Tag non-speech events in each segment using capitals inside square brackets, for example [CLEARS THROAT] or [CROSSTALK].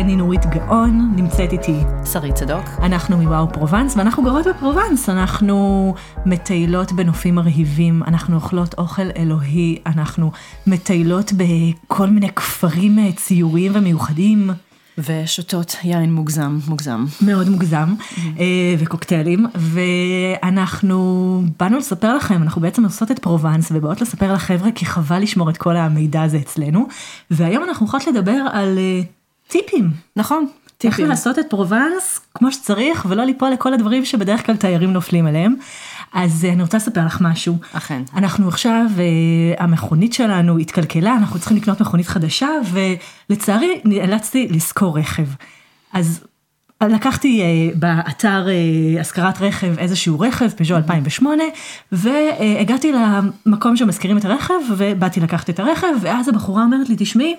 אני נורית גאון, נמצאת איתי. שרית צדוק. אנחנו מוואו פרובנס, ואנחנו גרות בפרובנס. אנחנו מטיילות בנופים מרהיבים, אנחנו אוכלות אוכל אלוהי, אנחנו מטיילות בכל מיני כפרים אה, ציוריים ומיוחדים. ושותות יין מוגזם, מוגזם. מאוד מוגזם, אה, וקוקטיילים, ואנחנו באנו לספר לכם, אנחנו בעצם עושות את פרובנס ובאות לספר לחבר'ה כי חבל לשמור את כל המידע הזה אצלנו, והיום אנחנו הולכות לדבר על אה, טיפים. נכון, איך טיפים. לעשות את פרובנס כמו שצריך ולא ליפול לכל הדברים שבדרך כלל תיירים נופלים עליהם. אז אה, אני רוצה לספר לך משהו. אכן. אנחנו עכשיו, אה, המכונית שלנו התקלקלה, אנחנו צריכים לקנות מכונית חדשה, ולצערי נאלצתי לשכור רכב. אז לקחתי אה, באתר השכרת רכב איזשהו רכב, פז'ו 2008, והגעתי למקום שמזכירים את הרכב, ובאתי לקחת את הרכב, ואז הבחורה אומרת לי, תשמעי,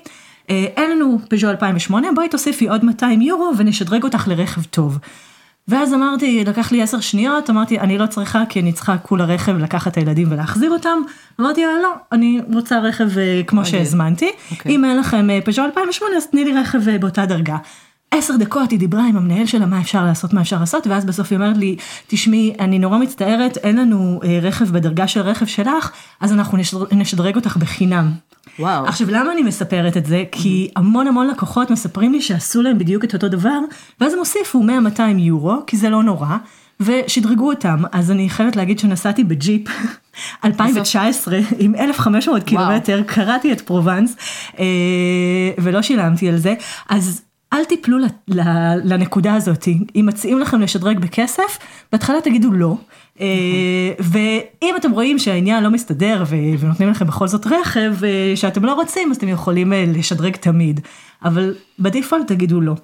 אין לנו פז'ו 2008, בואי תוסיפי עוד 200 יורו ונשדרג אותך לרכב טוב. ואז אמרתי, לקח לי עשר שניות, אמרתי, אני לא צריכה כי אני צריכה כולה רכב לקחת את הילדים ולהחזיר אותם. אמרתי לה, לא, אני רוצה רכב אה, כמו. שהזמנתי. אוקיי. אם אין לכם אה, פז'ו 2008, אז תני לי רכב אה, באותה דרגה. עשר דקות היא דיברה עם המנהל שלה מה אפשר לעשות, מה אפשר לעשות, ואז בסוף היא אומרת לי, תשמעי, אני נורא מצטערת, אין לנו אה, רכב בדרגה של רכב שלך, אז אנחנו נשדר- נשדרג אותך בחינם. וואו. עכשיו למה אני מספרת את זה? כי המון המון לקוחות מספרים לי שעשו להם בדיוק את אותו דבר, ואז הם הוסיפו 100-200 יורו, כי זה לא נורא, ושדרגו אותם. אז אני חייבת להגיד שנסעתי בג'יפ [LAUGHS] 2019 עם 1,500 קילומטר, קרעתי את פרובנס, אה, ולא שילמתי על זה, אז... אל תיפלו לנקודה הזאת, אם מציעים לכם לשדרג בכסף, בהתחלה תגידו לא, ואם אתם רואים שהעניין לא מסתדר ונותנים לכם בכל זאת רכב אה, שאתם לא רוצים, אז אתם יכולים אה, לשדרג תמיד, אבל בדיפולט תגידו לא.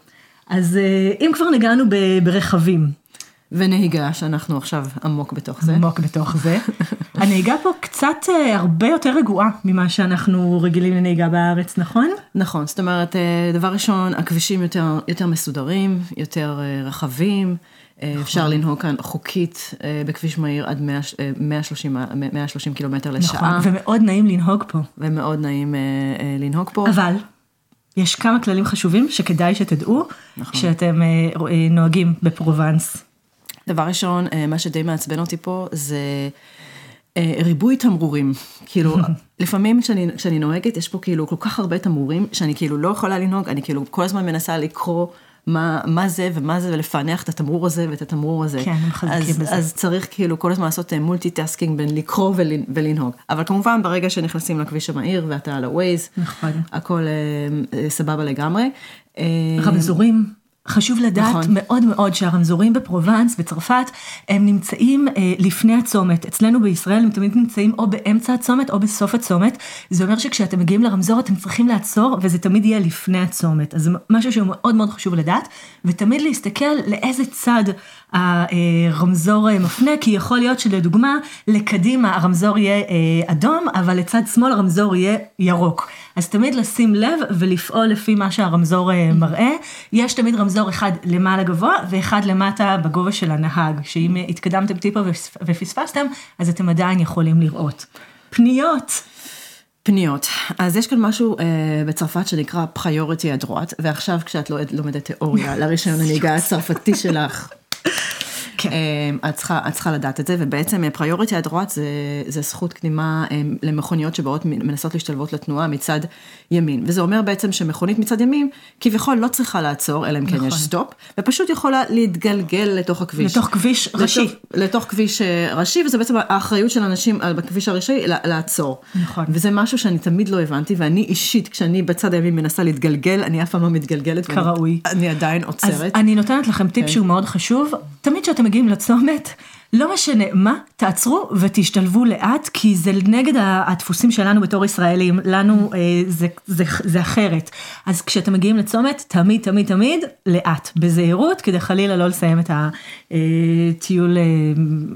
אז אה, אם כבר נגענו ברכבים, ונהיגה, שאנחנו עכשיו עמוק בתוך זה. עמוק בתוך זה, [LAUGHS] הנהיגה פה קצת אה, הרבה יותר רגועה ממה שאנחנו רגילים לנהיגה בארץ, נכון? נכון, זאת אומרת, אה, דבר ראשון, הכבישים יותר, יותר מסודרים, יותר אה, רחבים. נכון. אפשר לנהוג כאן חוקית אה, בכביש מהיר עד 100, אה, 130, 130 קילומטר לשעה, נכון, ומאוד נעים לנהוג פה. ומאוד נעים אה, אה, לנהוג פה. אבל יש כמה כללים חשובים שכדאי שתדעו נכון. אה, נוהגים בפרובנס. דבר ראשון, מה שדי מעצבן אותי פה זה ריבוי תמרורים. כאילו, [LAUGHS] לפעמים כשאני, כשאני נוהגת, יש פה כאילו כל כך הרבה תמרורים, שאני כאילו לא יכולה לנהוג, אני כאילו כל הזמן מנסה לקרוא. מה, מה זה ומה זה ולפענח את התמרור הזה ואת התמרור הזה. כן, הם חזקים בזה. אז צריך כאילו כל הזמן לעשות multitasking בין לקרוא ולנ, ולנהוג. אבל כמובן ברגע שנכנסים לכביש המהיר ואתה על ה-Waze, נכון. הכל אה, אה, סבבה לגמרי. אה, רמזורים. חשוב לדעת נכון. מאוד מאוד שהרמזורים בפרובנס, בצרפת, הם נמצאים אה, לפני הצומת. אצלנו בישראל הם תמיד נמצאים או באמצע הצומת או בסוף הצומת. זה אומר שכשאתם מגיעים לרמזור אתם צריכים לעצור, וזה תמיד יהיה לפני הצומת. אז זה משהו שהוא מאוד מאוד חשוב לדעת, ותמיד להסתכל לאיזה צד הרמזור אה, מפנה, כי יכול להיות שלדוגמה, לקדימה הרמזור יהיה אה, אדום, אבל לצד שמאל הרמזור יהיה ירוק. אז תמיד לשים לב ולפעול לפי מה שהרמזור אה, מראה. יש תמיד רמזור אחד למעלה גבוה ואחד למטה בגובה של הנהג, שאם אה, התקדמתם טיפה ופס- ופספסתם, אז אתם עדיין יכולים לראות. פניות. פניות. אז יש כאן משהו אה, בצרפת שנקרא priorité à droite, ועכשיו כשאת לומדת תיאוריה לרישיון הנהיגה [LAUGHS] הצרפתי שלך, כן. אה, את צריכה, את צריכה לדעת את זה, ובעצם priorité à droite זה, זה זכות קדימה אה, למכוניות שבאות מנסות להשתלבות לתנועה מצד ימין, וזה אומר בעצם שמכונית מצד ימין כביכול לא צריכה לעצור, אלא אם כן נכון. יש סטופ, ופשוט יכולה להתגלגל לתוך הכביש. לתוך כביש ראשי. לתוך, לתוך כביש אה, ראשי, וזה בעצם האחריות של אנשים אה, בכביש הראשי לעצור. נכון. וזה משהו שאני תמיד לא הבנתי, ואני אישית, כשאני בצד הימין מנסה להתגלגל, אני אף פעם לא מתגלגלת. כראוי. אני עדיין אז עוצרת. אני נותנת לכם טיפ שהוא מאוד חשוב, תמיד כשאתם מגיעים לצומת, לא משנה מה, תעצרו ותשתלבו לאט, כי זה נגד הדפוסים שלנו בתור ישראלים, לנו אה, זה, זה, זה אחרת. אז כשאתם מגיעים לצומת, תמיד, תמיד, תמיד, לאט, בזהירות, כדי חלילה לא לסיים את הטיול אה,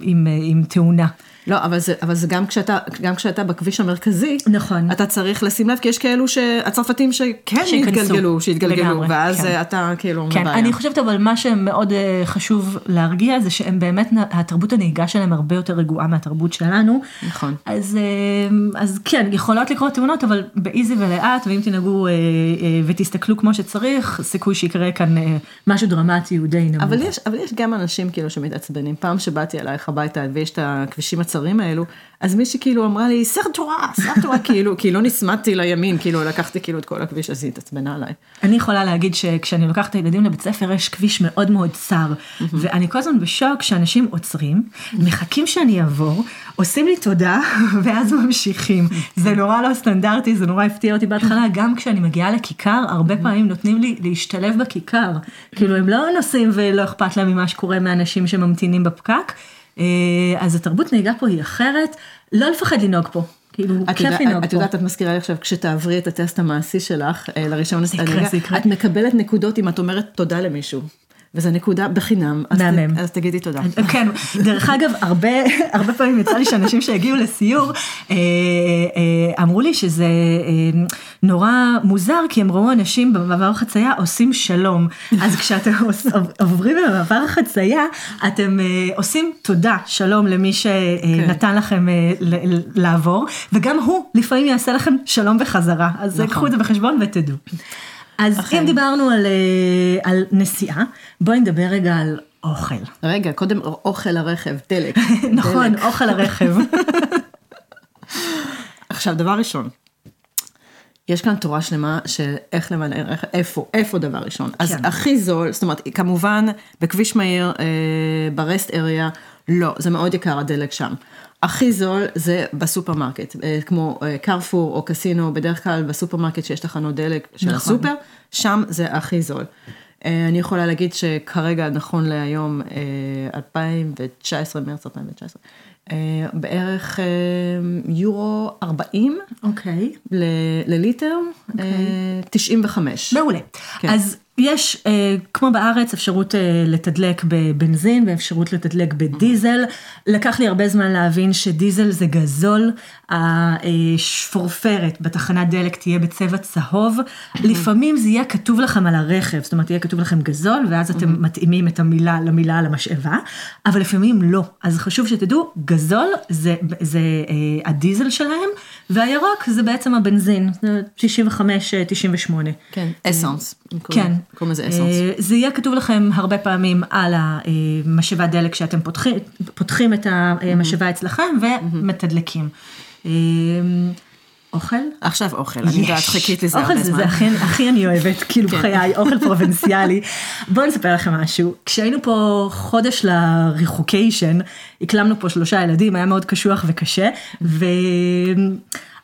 עם, אה, עם תאונה. לא, אבל זה, אבל זה גם כשאתה, גם כשאתה בכביש המרכזי, נכון. אתה צריך לשים לב, כי יש כאלו שהצרפתים שכן שייכנסו. יתגלגלו, שיתגלגלו, לגמרי, ואז כן. אתה כאילו כן, בבעיה. אני חושבת אבל מה שמאוד אה, חשוב להרגיע זה שהם באמת, התרבות הנהיגה שלהם הרבה יותר רגועה מהתרבות שלנו. נכון. אז, אה, אז כן, יכולות לקרות תאונות, אבל באיזי ולאט, ואם תנהגו אה, ותסתכלו כמו שצריך, סיכוי שיקרה כאן משהו דרמטי הוא די נמוך. אבל יש, אבל יש גם אנשים כאילו שמתעצבנים. פעם שבאתי אלייך הביתה ויש את הכבישים הצרים האלו, אז מישהי כאילו אמרה לי, סרטורה, סרטורה, [LAUGHS] כאילו, כי לא נסמדתי לימין, כאילו לקחתי כאילו את כל הכביש, אז היא התעצבנה עליי. אני יכולה להגיד שכשאני לוקחת את הילדים לבית ספר יש כביש מאוד מאוד צר, ואני כל הזמן בשוק שאנשים עוצרים, מחכים שאני אעבור, עושים לי תודה, [LAUGHS] ואז ממשיכים. זה נורא לא סטנדרטי, זה נורא הפתיע אותי בהתחלה, גם כשאני מגיעה לכיכר, הרבה פעמים נותנים לי להשתלב בכיכר. כאילו הם לא נוסעים ולא אכפת להם ממה שקורה מאנשים שממתינים בפקק. אה, אז התרבות נהיגה פה היא אחרת, לא לפחד לנהוג פה. כאילו, את כיף לנהוג את פה. יודעת, את מזכירה לי עכשיו, כשתעברי את הטסט המעשי שלך אה, יקרה. את מקבלת נקודות אם את אומרת תודה למישהו. וזו נקודה בחינם. אז ת- מהמם. אז תגידי תודה. [LAUGHS] כן, דרך אגב, הרבה, הרבה פעמים יצא לי שאנשים שהגיעו לסיור, אה, אה, אמרו לי שזה אה, נורא מוזר, כי הם ראו אנשים במעבר חצייה עושים שלום. אז כשאתם [LAUGHS] עוברים במעבר חצייה, אתם אה, עושים תודה, שלום למי שנתן לכם אה, ל- ל- לעבור, וגם הוא לפעמים יעשה לכם שלום בחזרה. אז נכון. קחו את זה בחשבון ותדעו. אז אכן. אם דיברנו על, אה, על נסיעה, בואי נדבר רגע על אוכל. רגע, קודם אוכל הרכב, דלק. [LAUGHS] נכון, דלק. אוכל הרכב. [LAUGHS] עכשיו, דבר ראשון, יש כאן תורה שלמה של איך רכב, איפה, איפה דבר ראשון. אז כן. הכי זול, זאת אומרת, כמובן, בכביש מהיר, אה, ב rest area, לא, זה מאוד יקר הדלק שם. הכי זול זה בסופרמרקט, אה, כמו אה, קרפור או קסינו, בדרך כלל בסופרמרקט שיש תחנות דלק של נכון. הסופר, שם זה הכי זול. אה, אני יכולה להגיד שכרגע, נכון להיום, אה, 2019, מרץ 2019, אה, בערך אה, יורו 40 אוקיי. לליטר, אה, 95. מעולה. כן. אז יש, אה, כמו בארץ, אפשרות אה, לתדלק בבנזין ואפשרות לתדלק בדיזל. לקח לי הרבה זמן להבין שדיזל זה גזול, השפורפרת בתחנת דלק תהיה בצבע צהוב. לפעמים זה יהיה כתוב לכם על הרכב, זאת אומרת, יהיה כתוב לכם גזול, ואז אתם מתאימים את המילה למילה על המשאבה, אבל לפעמים לא. אז חשוב שתדעו, גזול זה, זה אה, הדיזל שלהם, והירוק זה בעצם הבנזין, זה 95-98. כן, אסנס. כן. קוראים לזה אסנס. אה, זה יהיה כתוב לכם הרבה פעמים על המשאבת דלק שאתם פותחים, פותחים את המשאבה אצלכם ומתדלקים. אה, אוכל? עכשיו אוכל, אני יודעת. חיכית לזה אוכל הרבה זמן. זה הכי, הכי אני אוהבת, כאילו כן. בחיי, אוכל פרובינציאלי. [LAUGHS] בואו נספר לכם משהו. כשהיינו פה חודש לריחוקיישן, אקלמנו פה שלושה ילדים, היה מאוד קשוח וקשה,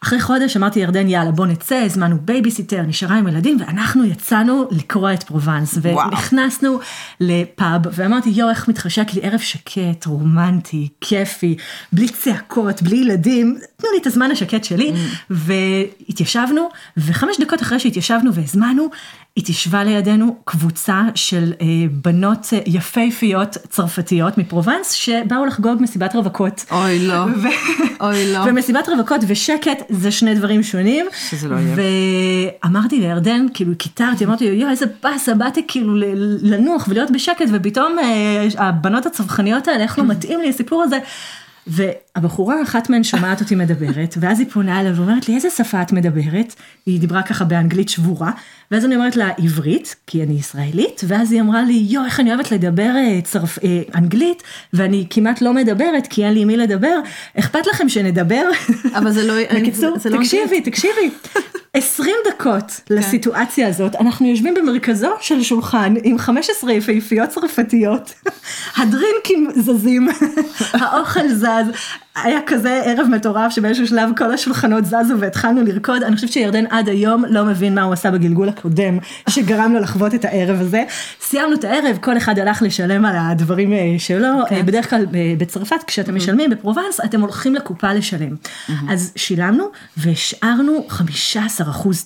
ואחרי חודש אמרתי ירדן, יאללה, בוא נצא, הזמנו בייביסיטר, נשארה עם ילדים, ואנחנו יצאנו לקרוע את פרובנס, וואו. ונכנסנו לפאב, ואמרתי, יואו, איך מתחשק לי ערב שקט, רומנטי, כיפי, בלי צעקות, בלי ילדים, תנו לי את הזמן השקט שלי, והתיישבנו, וחמש דקות אחרי שהתיישבנו והזמנו, התיישבה לידינו קבוצה של אה, בנות יפהפיות צרפתיות מפרובנס, שבאו לחגוג מסיבת רווקות. אוי, לא. [LAUGHS] אוי, לא. ומסיבת רווקות ושקט זה שני דברים שונים. שזה לא יהיה. ואמרתי לירדן, כאילו קיטרתי, אמרתי לו, יואו, איזה באסה, באתי כאילו לנוח ולהיות בשקט, ופתאום אה, הבנות הצווחניות האלה, איך לא [CLEARS THROAT] מתאים לי הסיפור הזה. והבחורה, אחת מהן שומעת אותי מדברת, ואז היא פונה אליי ואומרת לי, איזה שפה את מדברת? היא דיברה ככה באנגלית שבורה, ואז אני אומרת לה, עברית, כי אני ישראלית, ואז היא אמרה לי, יואו, איך אני אוהבת לדבר אה, צרפ... אה, אנגלית, ואני כמעט לא מדברת, כי אין לי עם מי לדבר, אכפת לכם שנדבר? אבל זה לא... בקיצור, זה לא תקשיבי. תקשיבי. 20 דקות לסיטואציה הזאת, אנחנו יושבים במרכזו של שולחן עם 15 יפהפיות צרפתיות, [LAUGHS] הדרינקים זזים, [LAUGHS] האוכל זז, היה כזה ערב מטורף שבאיזשהו שלב כל השולחנות זזו והתחלנו לרקוד, אני חושבת שירדן עד היום לא מבין מה הוא עשה בגלגול הקודם, שגרם לו לחוות את הערב הזה. סיימנו את הערב, כל אחד הלך לשלם על הדברים אה, שלו, אוקיי. אה, בדרך כלל אה, בצרפת כשאתם משלמים בפרובנס אתם הולכים לקופה לשלם. אז שילמנו והשארנו 15%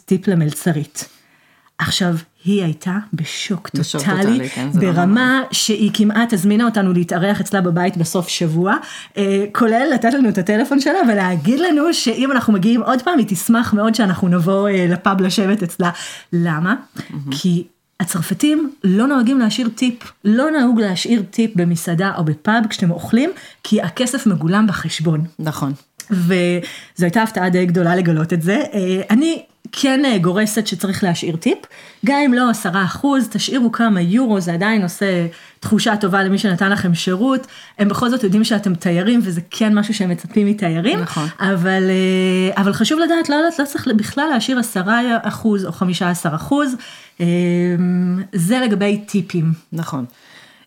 טיפ למלצרית. עכשיו, היא הייתה בשוק טוטאלי, טוטאלי, כן, לא ברמה שהיא כמעט הזמינה אותנו להתארח אצלה בבית בסוף שבוע, אה, כולל לתת לנו את הטלפון שלה ולהגיד לנו שאם אנחנו מגיעים עוד פעם, היא תשמח מאוד שאנחנו נבוא אה, לפאב לשבת אצלה. למה? כי הצרפתים לא נוהגים להשאיר טיפ, לא נהוג להשאיר טיפ במסעדה או בפאב כשאתם אוכלים, כי הכסף מגולם בחשבון. נכון. וזו הייתה הפתעה די גדולה לגלות את זה. אה, אני כן אה, גורסת שצריך להשאיר טיפ, גם אם לא עשרה אחוז, תשאירו כמה יורו, זה עדיין עושה תחושה טובה למי שנתן לכם שירות. הם בכל זאת יודעים שאתם תיירים, וזה כן משהו שהם מצפים מתיירים. נכון. אבל, אה, אבל חשוב לדעת, לא יודעת, לא צריך בכלל להשאיר עשרה אחוז או חמישה עשר אחוז. זה לגבי טיפים. נכון.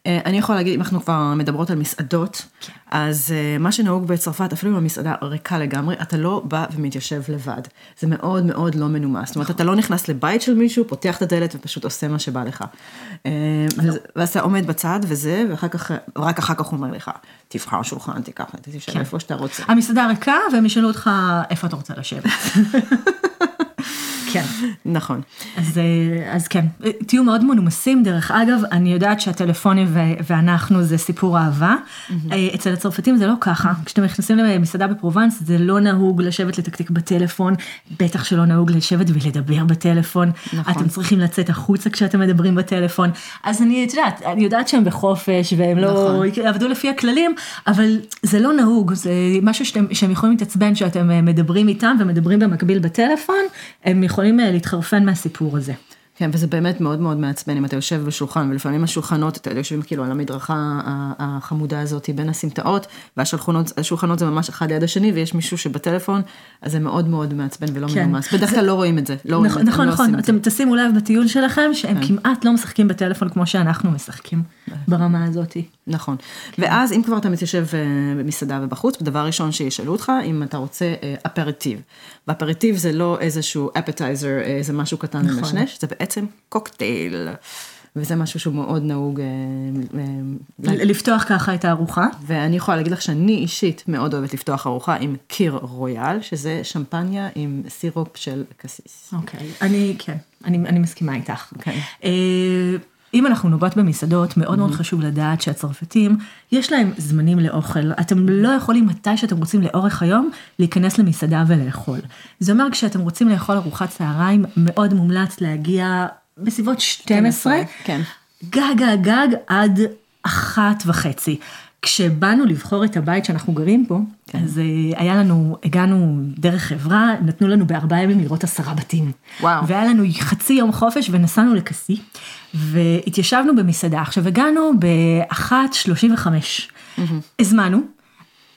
אה, אני יכולה להגיד, אם אנחנו כבר מדברות על מסעדות, כן. אז אה, מה שנהוג בצרפת, אפילו אם המסעדה ריקה לגמרי, אתה לא בא ומתיישב לבד. זה מאוד מאוד לא מנומס. זאת אומרת, אתה לא נכנס לבית של מישהו, פותח את הדלת ופשוט עושה מה שבא לך. אה, ואז- ואז אתה עומד בצד וזה, ואחר כך, רק אחר כך הוא אומר לך, תבחר שולחן, תיקח, תשב כן. איפה שאתה רוצה. המסעדה ריקה, והם ישאלו אותך איפה אתה רוצה לשבת. [LAUGHS] כן. נכון. אז, אה, אז כן, תהיו מאוד מנומסים, דרך אגב, אני יודעת שהטלפונים ו- ואנחנו זה סיפור אהבה. אה, אצל הצרפתים זה לא ככה, כשאתם נכנסים למסעדה בפרובנס זה לא נהוג לשבת לתקתק בטלפון, בטח שלא נהוג לשבת ולדבר בטלפון. נכון. אתם צריכים לצאת החוצה כשאתם מדברים בטלפון. אז אני, את יודעת, אני יודעת שהם בחופש והם לא נכון. עבדו לפי הכללים, אבל זה לא נהוג, זה משהו שאתם, שהם יכולים להתעצבן שאתם אה, מדברים איתם ומדברים במקביל בטלפון, הם יכולים אה, להתחרפן מהסיפור הזה. כן, וזה באמת מאוד מאוד מעצבן אם אתה יושב בשולחן, ולפעמים השולחנות, אתה יושבים כאילו על המדרכה החמודה הזאת בין הסמטאות, והשולחנות השולחנות זה ממש אחד ליד השני, ויש מישהו שבטלפון, אז זה מאוד מאוד מעצבן ולא כן. מנומס. בדרך כלל לא רואים את זה, לא רואים, נכון, נכון, לא נכון, את זה. כן. אתם תשימו לב בטיול שלכם שהם כמעט לא משחקים בטלפון כמו שאנחנו משחקים ברמה הזאת. נכון. ואז אם כבר אתה מתיישב אה, במסעדה ובחוץ, דבר ראשון שישאלו אותך, אם אתה רוצה אה, אפריטיב. ואפריטיב זה לא איזשהו appetizer, איזה משהו קטן נכון. מנשנש, זה בעצם קוקטייל. וזה משהו שהוא מאוד נהוג אה, אה, לפתוח ככה את הארוחה. ואני יכולה להגיד לך שאני אישית מאוד אוהבת לפתוח ארוחה עם kir royal, שזה שמפניה עם סירופ של cassis. אוקיי, אני, כן, אני, אני מסכימה איתך. כן. אם אנחנו נוגעות במסעדות, מאוד מאוד חשוב לדעת שהצרפתים, יש להם זמנים לאוכל. אתם לא יכולים מתי שאתם רוצים לאורך היום להיכנס למסעדה ולאכול. זה אומר כשאתם רוצים לאכול ארוחת צהריים, מאוד מומלץ להגיע בסביבות 12, כן. גג גג גג עד אחת וחצי. כשבאנו לבחור את הבית שאנחנו גרים בו, כן. אז אה, היה לנו, הגענו דרך חברה, נתנו לנו בארבעה ימים לראות עשרה בתים. וואו. והיה לנו חצי יום חופש ונסענו לכסי, והתיישבנו במסעדה. עכשיו הגענו באחת שלושים וחמש. הזמנו.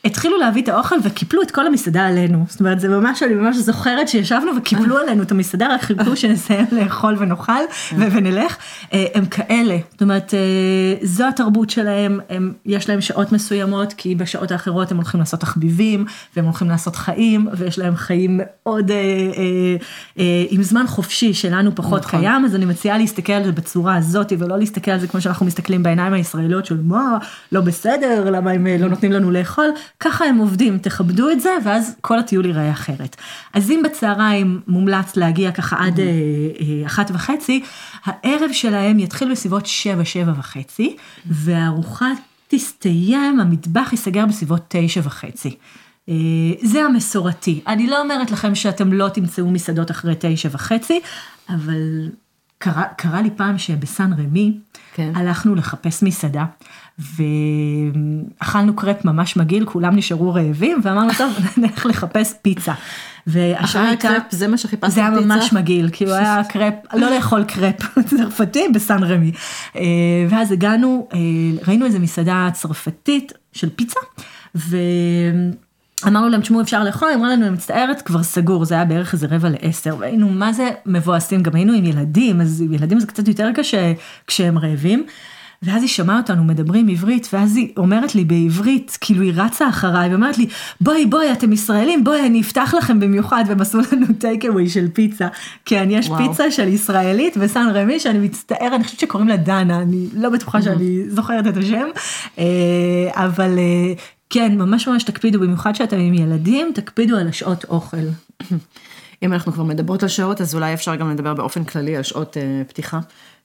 התחילו להביא את האוכל וקיפלו את כל המסעדה עלינו. זאת אומרת, זה ממש, אני ממש זוכרת שישבנו וקיפלו עלינו את המסעדה, רק חיכו שנסיים לאכול ונאכל ו- ונלך. אה, הם כאלה, זאת אומרת, אה, זו התרבות שלהם, הם, יש להם שעות מסוימות, כי בשעות האחרות הם הולכים לעשות תחביבים, והם הולכים לעשות חיים, ויש להם חיים מאוד, אה, אה, אה, עם זמן חופשי שלנו פחות נכון. קיים, אז אני מציעה להסתכל על זה בצורה הזאת, ולא להסתכל על זה כמו שאנחנו מסתכלים בעיניים הישראליות של מה, לא בסדר, למה הם אה, לא נותנים לנו לאכול, ככה הם עובדים, תכבדו את זה, ואז כל הטיול ייראה אחרת. אז אם בצהריים מומלץ להגיע ככה עד אה, אה, אחת וחצי, הערב שלהם יתחיל בסביבות שבע, שבע וחצי, והארוחה תסתיים, המטבח ייסגר בסביבות תשע וחצי. אה, זה המסורתי. אני לא אומרת לכם שאתם לא תמצאו מסעדות אחרי תשע וחצי, אבל קרה, קרה לי פעם שבסן רמי, כן. הלכנו לחפש מסעדה, ואכלנו קרפ ממש מגעיל, כולם נשארו רעבים, ואמרנו, טוב, [LAUGHS] נלך לחפש פיצה. והשעה אחרי הייתה... הקרפ, זה מה שחיפשת זה היה פיצה? ממש מגעיל, כאילו [LAUGHS] היה קרפ, לא לאכול קרפ [LAUGHS] צרפתי בסן רמי. אה, ואז הגענו, אה, ראינו איזה מסעדה צרפתית של פיצה, ואמרנו להם, תשמעו, אפשר לאכול? אמרה לנו, אני מצטערת, כבר סגור, זה היה בערך איזה רבע לעשר, והיינו, מה זה מבואסים, גם היינו עם ילדים, אז עם ילדים זה קצת יותר קשה כשהם רעבים. ואז היא שמעה אותנו מדברים עברית, ואז היא אומרת לי בעברית, כאילו היא רצה אחריי, ואומרת לי, בואי בואי, אתם ישראלים, בואי, אני אפתח לכם במיוחד, והם עשו לנו טייק אווי של פיצה. כן, יש וואו. פיצה של ישראלית בסן רמי, שאני מצטערת, אני חושבת שקוראים לה דנה, אני לא בטוחה שאני זוכרת את השם, אה, אבל אה, כן, ממש ממש תקפידו, במיוחד שאתם עם ילדים, תקפידו על השעות אוכל. [CLEARS THROAT] אם אנחנו כבר מדברות על שעות, אז אולי אפשר גם לדבר באופן כללי על שעות אה, פתיחה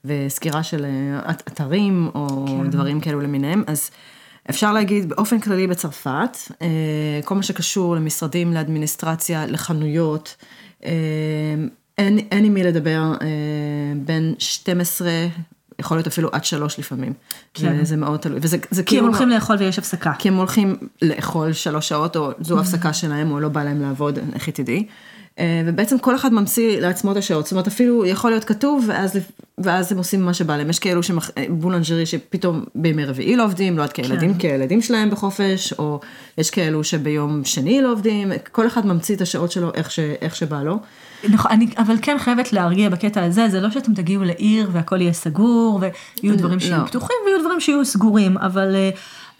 וסקירה של אה, את- אתרים או כן. דברים כאלו למיניהם. אז אפשר להגיד באופן כללי בצרפת, אה, כל מה שקשור למשרדים, לאדמיניסטרציה, לחנויות, אה, אין, אין עם מי לדבר אה, בין 12, יכול להיות אפילו עד 3 לפעמים. כן. זה, מאוד תלוי. וזה זה כי הם כאילו... הולכים לאכול ויש הפסקה. כי הם הולכים לאכול שלוש שעות, או זו הפסקה שלהם, או לא בא להם לעבוד, איך היא תדעי. אה, ובעצם כל אחד ממציא לעצמו את השעות, זאת אומרת אפילו יכול להיות כתוב, ואז, ואז הם עושים מה שבא להם. יש כאלו שמח... אה, בולנג'רי שפתאום בימי רביעי לא עובדים, לא עד כילדים, כי הילדים שלהם בחופש, או יש כאלו שביום שני לא עובדים, כל אחד ממציא את השעות שלו איך, ש... איך שבא לו. נכון, אני אבל כן חייבת להרגיע בקטע הזה, זה לא שאתם תגיעו לעיר והכל יהיה סגור, ויהיו דברים שיהיו לא. פתוחים ויהיו דברים שיהיו סגורים, אבל אה,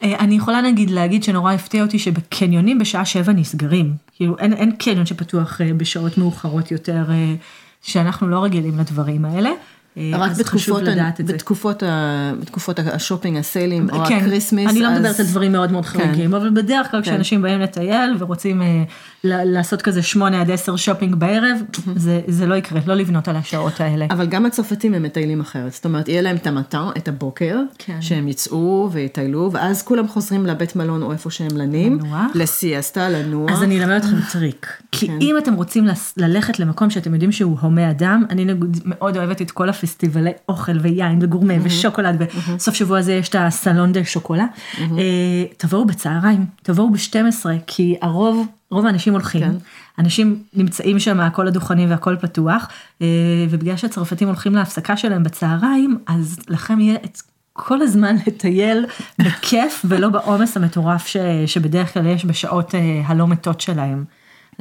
אה, אני יכולה נגיד להגיד שנורא הפתיע אותי שבקניונים בשעה שבע נסגרים. כאילו אין, אין קניון שפתוח אה, בשעות מאוחרות יותר, אה, שאנחנו לא רגילים לדברים האלה. אה, רק בתקופות. לדעת את. בתקופות, ה... בתקופות השופינג, הסיילים, או כן, ה Christmas. אני לא אז- מדברת על דברים מאוד מאוד חריגים, אבל בדרך כלל כשאנשים באים לטייל ורוצים אה, לעשות כזה שמונה עד עשר שופינג בערב, זה- זה לא יקרה, לא לבנות על השעות האלה. אבל גם הצרפתים הם מטיילים אחרת, זאת אומרת, יהיה להם את ה matin, את הבוקר, כן. שהם יצאו ויטיילו, ואז כולם חוזרים לבית מלון או איפה שהם לנים, לנוח. לסיאסטה, לנוח. אז אני אלמד אתכם טריק. כי כן. אם אתם רוצים ללכת למקום שאתם יודעים שהוא הומה אדם, אני נגיד מאוד אוהבת את כל הפסטיבלי אוכל ויין וגורמה ושוקולד, בסוף שבוע הזה יש את הסלון דה שוקולה. אה, תבואו בצהריים, תבואו ב-12, כי הרוב, רוב האנשים הולכים. כן. אנשים נמצאים שם, כל הדוכנים והכל פתוח, אה, ובגלל שהצרפתים הולכים להפסקה שלהם בצהריים, אז לכם יהיה את כל הזמן [LAUGHS] לטייל בכיף ולא בעומס המטורף ש, שבדרך כלל יש בשעות אה, הלא מתות שלהם.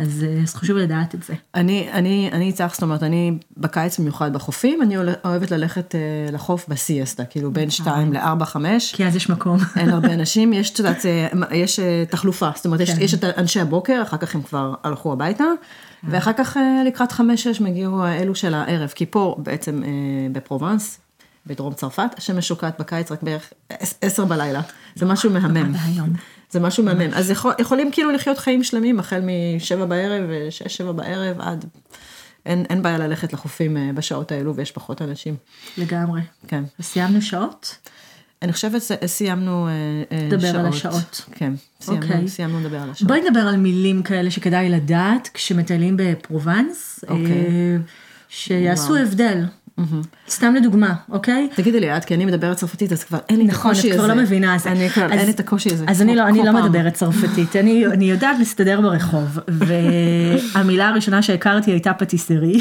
אז, אה, אז חשוב לדעת את זה. אני, אני, אני איתך, זאת אומרת, אני בקיץ במיוחד בחופים, אני אוהבת ללכת אה, לחוף בסיאסטה, כאילו בין 2 ל-4, 5. כי אז יש מקום. אין הרבה אנשים, יש, את יודעת, אה, יש אה, תחלופה, זאת אומרת, יש, כן. יש את אנשי הבוקר, אחר כך הם כבר הלכו הביתה, ואחר כך לקראת חמש-שש מגיעו אלו של הערב, כי פה בעצם בפרובנס, בדרום צרפת, השמש שוקעת בקיץ רק בערך עש- עשר בלילה, זה משהו מהמם. זה משהו מהמם. אז יכול, יכולים כאילו לחיות חיים שלמים, החל משבע בערב, שש, שבע בערב, עד... אין, אין בעיה ללכת לחופים אה, בשעות האלו ויש פחות אנשים. לגמרי. כן. וסיימנו שעות? אני חושבת שסיימנו אה, אה, לדבר שעות. על השעות. כן, סיימנו, אוקיי. סיימנו לדבר על השעות. בואי נדבר על מילים כאלה שכדאי לדעת כשמטיילים בפרובנס, אוקיי. אה, שיעשו וואו. הבדל. סתם לדוגמה, אוקיי? תגידי לי, את, כי אני מדברת צרפתית, אז כבר אין לי את נכון, הקושי את הזה. כבר לא מבינה את זה. אני כבר, אז- אין לי את הקושי הזה. אז אני לא, אני לא. מדברת צרפתית, אני, אני יודעת להסתדר ברחוב, והמילה הראשונה שהכרתי הייתה פטיסרי.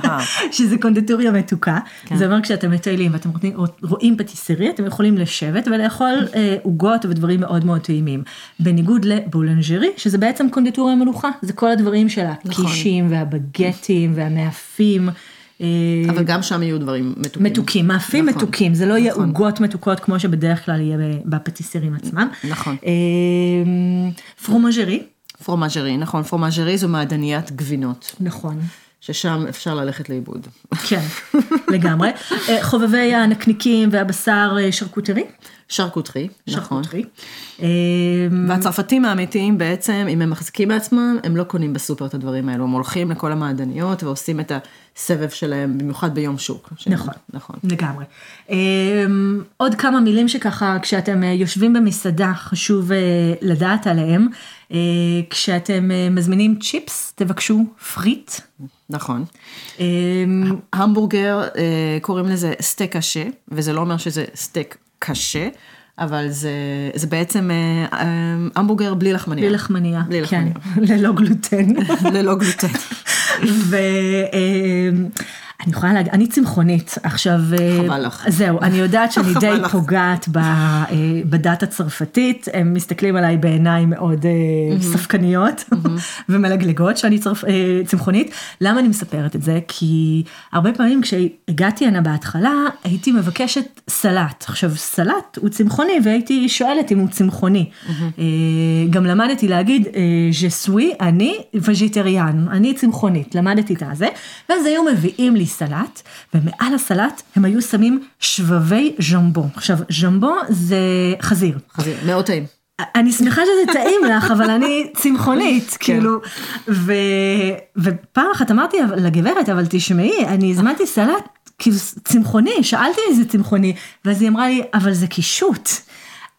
[LAUGHS] שזה קונדיטוריה מתוקה, זה אומר כשאתם מטיילים ואתם רואים, רואים פטיסרי, אתם יכולים לשבת ולאכול אה, עוגות ודברים מאוד מאוד טעימים. בניגוד לבולנג'רי, שזה בעצם קונדיטוריה מלוכה, זה כל הדברים של הקישים והבגטים והמאפים. אה, אבל גם שם יהיו דברים מתוקים. מתוקים, מאפים נכון. מתוקים, זה לא יהיה נכון. עוגות מתוקות כמו שבדרך כלל יהיה בפטיסרים עצמם. נכון. אה, פרומז'רי, פרומאז'רי, נכון, פרומאז'רי זו מעדניית גבינות, נכון, ששם אפשר ללכת לאיבוד. כן, [LAUGHS] לגמרי. אה, חובבי הנקניקים והבשר שרקוטרי, שרקוטרי, נכון. שרקוטרי. והצרפתים האמיתיים בעצם, אם הם מחזיקים מעצמם, הם לא קונים בסופר את הדברים האלו, הם הולכים לכל המעדניות ועושים את הסבב שלהם, במיוחד ביום שוק. נכון. נכון. לגמרי. אה, עוד כמה מילים שככה, כשאתם אה, יושבים במסעדה, חשוב אה, לדעת עליהם. אה, כשאתם מזמינים צ'יפס, תבקשו frites. נכון. אה, המבורגר, קוראים לזה steak haché, וזה לא אומר שזה סטייק קשה, אבל זה, זה בעצם אה, אה, המבורגר בלי לחמניה. בלי לחמניה, בלי כן, לחמניה. [LAUGHS] ללא גלוטן. ללא גלוטן. [LAUGHS] ואני יכולה להגיד, אני צמחונית, עכשיו, אה, חבל לך. זהו, אני יודעת שאני [LAUGHS] די לך. פוגעת ב- אה, בדת הצרפתית, הם מסתכלים עליי בעיניים מאוד אה, ספקניות [LAUGHS] ומלגלגות שאני צרפ- צמחונית. למה אני מספרת את זה? כי הרבה פעמים כשהגעתי הנה בהתחלה, הייתי מבקשת סלט. עכשיו, סלט הוא צמחוני, והייתי שואלת אם הוא צמחוני. גם למדתי להגיד, ז'סוי, אני וג'יטריאן, אני צמחונית, למדתי את הזה, ואז היו מביאים לי סלט, ומעל הסלט הם היו שמים שבבי ז'מבו. עכשיו, ז'מבו זה חזיר. חזיר, מאוד טעים. אני שמחה שזה טעים לך, אבל אני צמחונית, כאילו, ו, ופעם אחת אמרתי לגברת, אבל תשמעי, אני הזמנתי סלט, כאילו, צמחוני, שאלתי איזה צמחוני, ואז היא אמרה לי, אבל זה קישוט.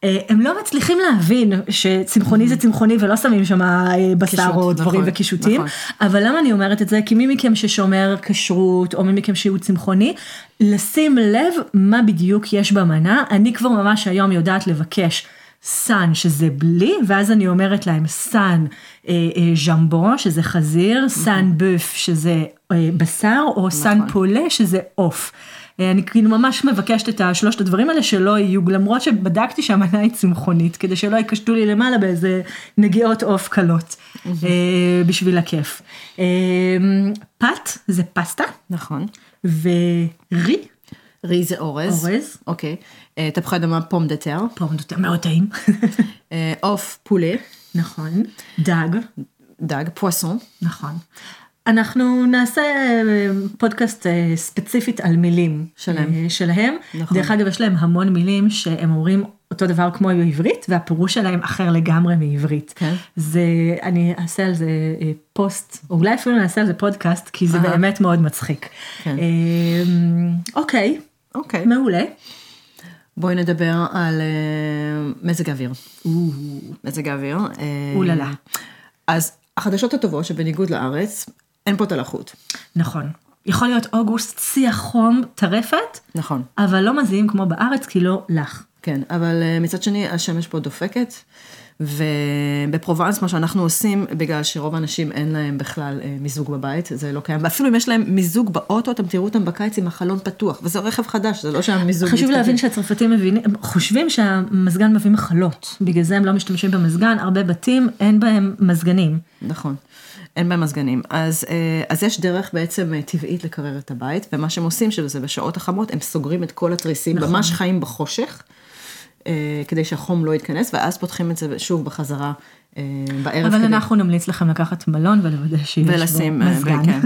אה, הם לא מצליחים להבין שצמחוני זה צמחוני ולא שמים שם אה, בשר או דברים נכון, וקישוטים, נכון. אבל למה אני אומרת את זה? כי מי מכם ששומר כשרות או מי מכם שהוא צמחוני, לשים לב מה בדיוק יש במנה, אני כבר ממש היום יודעת לבקש. sans שזה בלי, ואז אני אומרת להם sans אה, אה, jambon שזה חזיר, sans bœuf שזה אה, בשר, או sans poulet שזה עוף. אה, אני כאילו ממש מבקשת את השלושת הדברים האלה שלא יהיו, למרות שבדקתי שהמנה היא צמחונית, כדי שלא יקשטו לי למעלה באיזה נגיעות עוף קלות, אה, בשביל הכיף. אה, פת זה פסטה, נכון. ורי, רי זה אורז. אורז. אוקיי. תפוחי אדמה פום דה טר. פה מאוד טעים, [LAUGHS] עוף פולה. נכון, דג, דג. פואסון. נכון. אנחנו נעשה אה, פודקאסט אה, ספציפית על מילים שלהם. אה, שלהם. נכון. דרך אגב, יש להם המון מילים שהם אומרים אותו דבר כמו בעברית, והפירוש שלהם אחר לגמרי מעברית. כן. זה, אני אעשה על זה אה, פוסט, או אולי אפילו נעשה על זה פודקאסט, כי זה אהה. באמת מאוד מצחיק. כן. אה, אוקיי, אוקיי. מעולה. בואי נדבר על אה, מזג האוויר. מזג האוויר. אה, אוללה. אז החדשות הטובות שבניגוד לארץ, אין פה את הלחות. נכון. יכול להיות אוגוסט, שיא החום, טרפת, נכון. אבל לא מזיעים כמו בארץ, כי לא לך. כן, אבל אה, מצד שני השמש פה דופקת, ובפרובנס מה שאנחנו עושים, בגלל שרוב האנשים אין להם בכלל אה, מיזוג בבית, זה לא קיים, ואפילו אם יש להם מיזוג באוטו, אתם תראו אותם בקיץ עם החלון פתוח, וזה רכב חדש, זה לא שהמיזוג... חשוב מתכוון. להבין שהצרפתים מבינים, חושבים שהמזגן מביא מחלות, בגלל זה הם לא משתמשים במזגן, הרבה בתים אין בהם מזגנים. נכון. אין בהם מזגנים. אז, אה, אז יש דרך בעצם אה, טבעית לקרר את הבית, ומה שהם עושים שזה בשעות החמות, הם סוגרים את כל התריסים, נכון. ממש חיים בחושך, אה, כדי שהחום לא יתכנס, ואז פותחים את זה שוב בחזרה בערב. אבל כדי... אנחנו נמליץ לכם לקחת מלון ולוודא שיש ולשים, בו אה, מזגן. כן.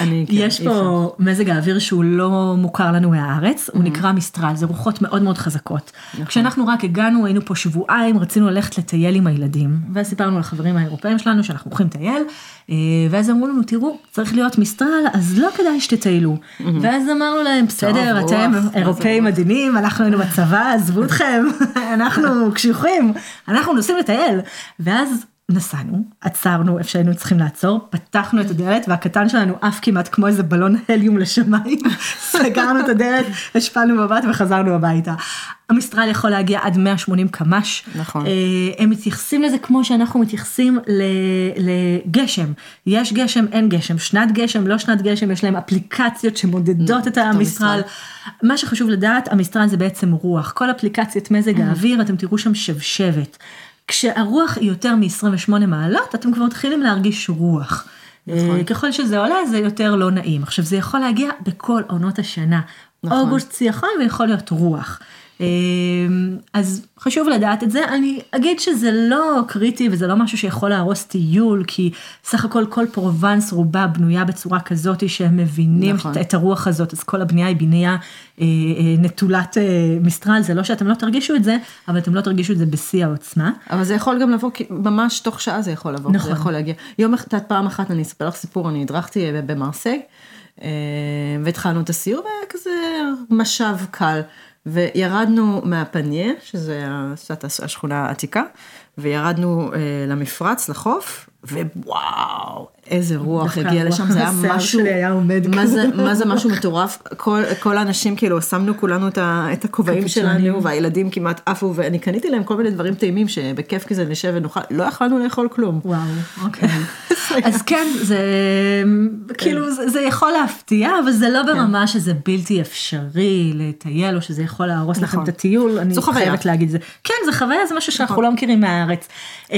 אני- [LAUGHS] כן, יש. פה מזג האוויר שהוא לא מוכר לנו מהארץ, הוא נקרא מיסטרל, זה רוחות מאוד מאוד חזקות. כשאנחנו רק הגענו, היינו פה שבועיים, רצינו ללכת לטייל עם הילדים, ואז סיפרנו לחברים האירופאים שלנו שאנחנו הולכים לטייל, אה, ואז אמרו לנו, תראו, צריך להיות מיסטרל, אז לא כדאי שתטיילו. ואז אמרנו להם, בסדר, אתם אירופאים רוח?" מדהימים, אנחנו היינו בצבא, עזבו אתכם, [LAUGHS] אנחנו קשיחים, אנחנו נוסעים לטייל. ואז נסענו, עצרנו איפה שהיינו צריכים לעצור, פתחנו את הדלת והקטן שלנו עף כמעט כמו איזה בלון הליום לשמיים, [LAUGHS] סגרנו את הדלת, השפלנו מבט וחזרנו הביתה. המסטרל יכול להגיע עד 180 קמ"ש. נכון. אה, הם מתייחסים לזה כמו שאנחנו מתייחסים לגשם. יש גשם, אין גשם, שנת גשם, לא שנת גשם, יש להם אפליקציות שמודדות את המסטרל. מה שחשוב לדעת, המסטרל זה בעצם רוח. כל אפליקציית מזג האוויר, אתם תראו שם שבשבת. כשהרוח היא יותר מ-28 מעלות, אתם כבר מתחילים להרגיש רוח. נכון. ככל שזה עולה, זה יותר לא נעים. עכשיו, זה יכול להגיע בכל עונות השנה. נכון. אוגוסט החום ויכול להיות רוח. אה, אז חשוב לדעת את זה, אני אגיד שזה לא קריטי וזה לא משהו שיכול להרוס טיול, כי סך הכל כל פרובנס רובה בנויה בצורה כזאת שהם מבינים נכון. את הרוח הזאת, אז כל הבנייה היא בנייה אה, אה, נטולת אה, מיסטרל, זה לא שאתם לא תרגישו את זה, אבל אתם לא תרגישו את זה בשיא העוצמה. אבל זה יכול גם לבוא, ממש תוך שעה זה יכול לבוא, נכון. זה יכול להגיע. יום אחד, פעם אחת, אני אספר לך סיפור, אני הדרכתי במרסיי, והתחלנו את הסיור, והיה כזה משב קל, וירדנו מהפניה, שזה השכונה העתיקה, וירדנו אה, למפרץ, לחוף, ווואו, איזה רוח הגיע לשם, זה היה משהו, היה עומד מה. זה, מה זה משהו מטורף, כל, כל האנשים כאילו שמנו כולנו את, ה, את הכובעים. שלנו, והילדים כמעט עפו, ואני קניתי להם כל מיני דברים טעימים שבכיף כזה נשב ונאכל, לא יכלנו לאכול כלום. וואו, אוקיי. [LAUGHS] אז כן, זה כאילו זה, זה יכול להפתיע, אבל זה לא ברמה שזה בלתי אפשרי לטייל, או שזה יכול להרוס לכם נכון. את הטיול, אני. חייבת להגיד את זה. כן, זה חוויה, זה משהו שאנחנו לא מכירים מהארץ. אמ,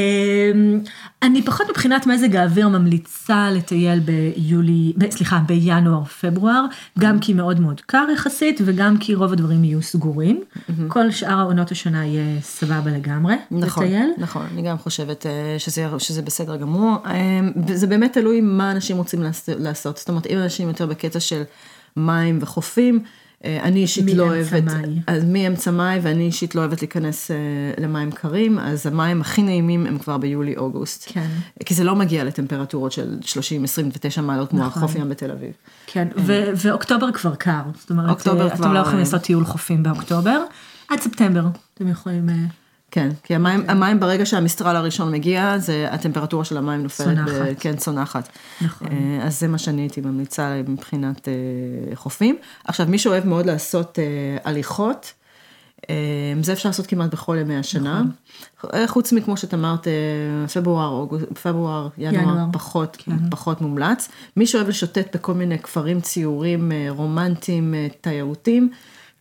אני פחות מבחינת מזג האוויר ממליצה לטייל ביולי, ב- סליחה, בינואר, פברואר, גם כי מאוד מאוד קר יחסית, וגם כי רוב הדברים יהיו סגורים. כל שאר העונות השנה יהיה סבבה לגמרי נכון, לטייל. נכון, אני גם חושבת אה, שזה, שזה בסדר גמור. אה, זה באמת תלוי מה אנשים רוצים לעש- לעשות. זאת אומרת, אם אנשים יותר בקטע של מים וחופים, אני אישית לא אוהבת, מאי. אז מאמצע מאי, ואני אישית לא אוהבת להיכנס אה, למים קרים, אז המים הכי נעימים הם כבר ביולי-אוגוסט. כן. כי זה לא מגיע לטמפרטורות של 30-29 מעלות כמו נכון. החוף ים בתל אביב. כן, ו- ואוקטובר כבר קר, זאת אומרת, אוקטובר אה, כבר, אתם לא יכולים אה, לעשות טיול חופים באוקטובר, עד ספטמבר אתם יכולים, אה, כן, כי המים, המים ברגע שהמסטרל הראשון מגיע, זה הטמפרטורה של המים נופלת, צונחת. ב, כן, צונחת. נכון. אה, אז זה מה שאני הייתי ממליצה מבחינת אה, חופים. עכשיו, מי שאוהב מאוד לעשות אה, הליכות, זה אפשר לעשות כמעט בכל ימי השנה. נכון. חוץ מכמו שאת אמרת, פברואר, פברואר, ינואר, ינואר. פחות, כן. פחות מומלץ. מי שאוהב לשוטט בכל מיני כפרים ציורים רומנטיים, תיירותיים,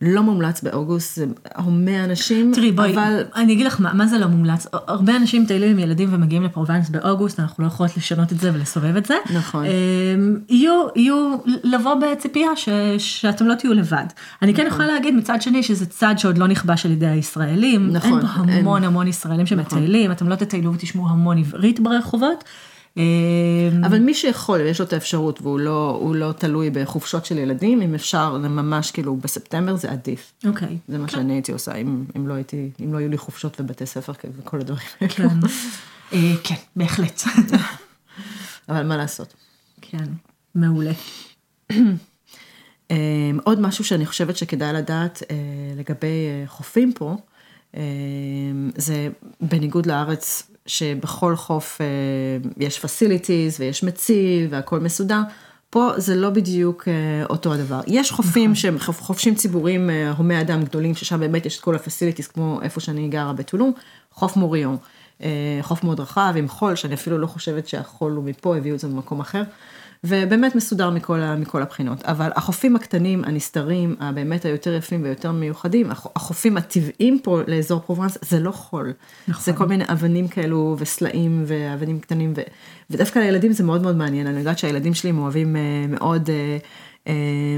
לא מומלץ באוגוסט, זה הומה אנשים, תראי בואי, אבל אני אגיד לך מה, מה זה לא מומלץ, הרבה אנשים מטיילים עם ילדים ומגיעים לפרובנס באוגוסט, אנחנו לא יכולות לשנות את זה ולסובב את זה. נכון. אמ, יהיו, יהיו לבוא בציפייה ש, שאתם לא תהיו לבד. אני כן יכולה להגיד מצד שני שזה צד שעוד לא נכבש על ידי הישראלים. נכון, אין פה המון אין. המון ישראלים שמטיילים, אתם לא תטיילו ותשמעו המון עברית ברחובות. אמ, אבל מי שיכול, יש לו את האפשרות והוא לא, לא תלוי בחופשות של ילדים, אם אפשר ממש כאילו בספטמבר זה עדיף. אוקיי. זה מה שאני הייתי עושה, אם, אם, לא הייתי, אם לא היו לי חופשות ובתי ספר וכל הדברים האלו. כן. אה, כן, בהחלט. [LAUGHS] אבל מה לעשות. כן, מעולה. אה, עוד משהו שאני חושבת שכדאי לדעת אה, לגבי אה, חופים פה, אה, זה בניגוד לארץ, שבכל חוף אה, יש facilities ויש מציל והכל מסודר, פה זה לא בדיוק אה, אותו הדבר. יש חופים שהם חופ- חופשים ציבוריים אה, הומי אדם גדולים, ששם באמת יש את כל הפסיליטיז, כמו איפה שאני גרה בטולום, חוף מוריון. אה, חוף מאוד רחב עם חול, שאני אפילו לא חושבת שהחול הוא מפה, הביאו את זה ממקום אחר. ובאמת מסודר מכל, ה- מכל הבחינות. אבל החופים הקטנים, הנסתרים, הבאמת היותר יפים ויותר מיוחדים, הח- החופים הטבעיים פה לאזור פרובנס, זה לא חול. נכון. זה כל מיני אבנים כאלו וסלעים ואבנים קטנים, ו, ודווקא לילדים זה מאוד מאוד מעניין. אני יודעת שהילדים שלי הם אוהבים אה, מאוד אה,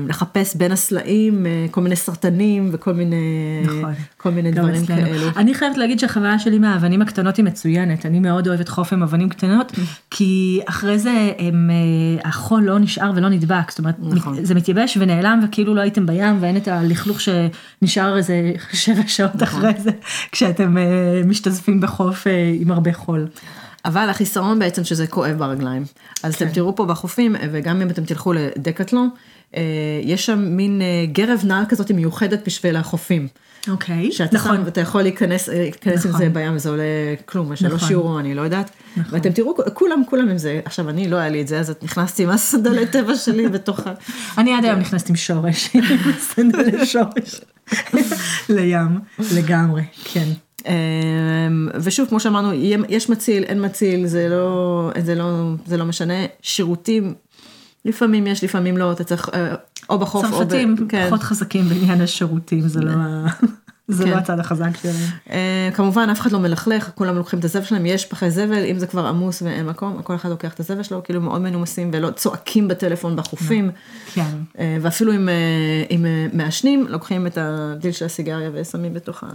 לחפש בין הסלעים אה, כל מיני סרטנים וכל מיני, נכון. כל מיני דברים אצלנו. כאלו. אני חייבת להגיד שהחוויה שלי מהאבנים הקטנות היא מצוינת, אני מאוד אוהבת חוף עם אבנים קטנות, כי אחרי זה הם, אה, החול לא נשאר ולא נדבק, זאת אומרת, נכון. זה מתייבש ונעלם וכאילו לא הייתם בים ואין את הלכלוך שנשאר איזה [LAUGHS] שבע שעות נכון. אחרי זה, [LAUGHS] כשאתם אה, משתזפים בחוף אה, עם הרבה חול. אבל החיסרון בעצם שזה כואב ברגליים. אז כן. אתם תראו פה בחופים, וגם אם אתם תלכו לדקטלון, אה, יש שם מין אה, גרב נעל כזאת מיוחדת בשביל החופים. אוקיי, שאתה נכון, שם ואתה יכול להיכנס, אה, להיכנס עם נכון. זה בים וזה עולה כלום, שלוש נכון. יורו, אני לא יודעת. ואתם תראו, כולם, כולם עם זה. עכשיו, אני לא היה לי את זה, אז את נכנסתי עם הסנדלי [LAUGHS] טבע שלי בתוך ה... אני עד היום נכנסת עם שורש, עם [LAUGHS] סנדלי שורש, לים, לגמרי, כן. אמ, ושוב, כמו שאמרנו, יש מציל, אין מציל, זה לא, זה לא, זה לא משנה. שירותים, לפעמים יש, לפעמים לא, אתה צריך, אה, או בחוף, או ב... צרפתים כן. פחות חזקים בעניין השירותים, זה לא [LAUGHS] ה- זה כן. לא הצד החזק שלהם. אה, כמובן, אף אחד לא מלכלך, כולם לוקחים את הזבל שלהם, יש פחי זבל, אם זה כבר עמוס ואין מקום, כל אחד לוקח את הזבל שלו, כאילו מאוד מנומסים ולא צועקים בטלפון בחופים. כן. אה, ואפילו אם, אם מעשנים, לוקחים את הדיל של הסיגריה ושמים בתוך ה...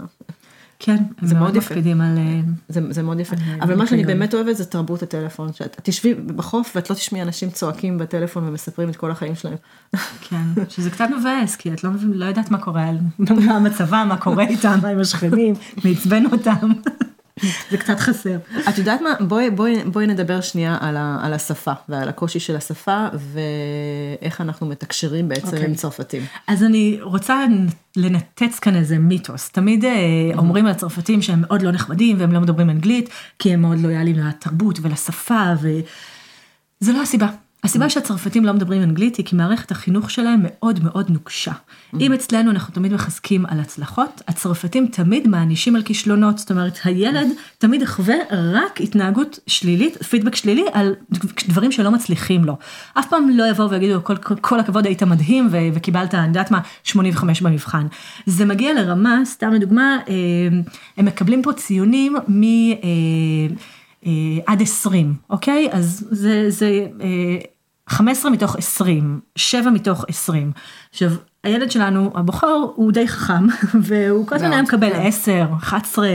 כן, זה מאוד יפה. מקפידים על... אה, זה, זה מאוד יפה. על אבל מה שאני. באמת אוהבת זה תרבות הטלפון. שאת תשבי בחוף ואת לא תשמעי אנשים צועקים בטלפון ומספרים את כל החיים שלהם. [LAUGHS] כן, שזה קצת מבאס, כי את לא, לא יודעת מה קורה, מה מצבם, מה קורה איתם, מה עם השכנים, מי עצבן אותם. [LAUGHS] זה קצת חסר. את יודעת מה? בואי, בואי, בואי נדבר שנייה על, ה, על השפה ועל הקושי של השפה ואיך אנחנו מתקשרים בעצם אוקיי. עם צרפתים. אז אני רוצה לנתץ כאן איזה מיתוס. תמיד אה, אומרים על הצרפתים שהם מאוד לא נחמדים והם לא מדברים אנגלית, כי הם מאוד לויאליים לתרבות ולשפה, וזה לא הסיבה. הסיבה שהצרפתים לא מדברים אנגלית היא כי מערכת החינוך שלהם מאוד מאוד נוקשה. אם אצלנו אנחנו תמיד מחזקים על הצלחות, הצרפתים תמיד מענישים על כישלונות, זאת אומרת הילד תמיד יחווה רק התנהגות שלילית, פידבק שלילי על דברים שלא מצליחים לו. אף פעם לא יבואו ויגידו כל, כל, הכבוד היית מדהים ו- וקיבלת, אני יודעת מה, 85 במבחן. זה מגיע לרמה, סתם לדוגמה, אה, הם מקבלים פה ציונים מ... אה, אה, עד 20, אוקיי? אז זה, זה אה, 15 מתוך 20, 7 מתוך 20. עכשיו, הילד שלנו, הבוחר, הוא די חכם, [LAUGHS] והוא כל הזמן היה מקבל כן. 10, 11,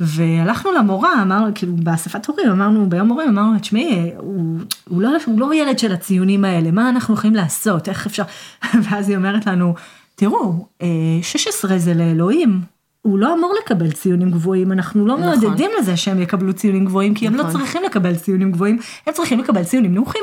והלכנו למורה, אמר, כאילו, באספת הורים, אמרנו, ביום הורים, אמרנו, תשמעי, הוא, הוא, לא, הוא לא ילד של הציונים האלה, מה אנחנו יכולים לעשות, איך אפשר, [LAUGHS] ואז היא אומרת לנו, תראו, אה, 16 זה לאלוהים. הוא לא אמור לקבל ציונים גבוהים, אנחנו לא נכון. מעודדים לזה שהם יקבלו ציונים גבוהים, כי הם לא נכון. צריכים לקבל ציונים גבוהים, הם צריכים לקבל ציונים נמוכים.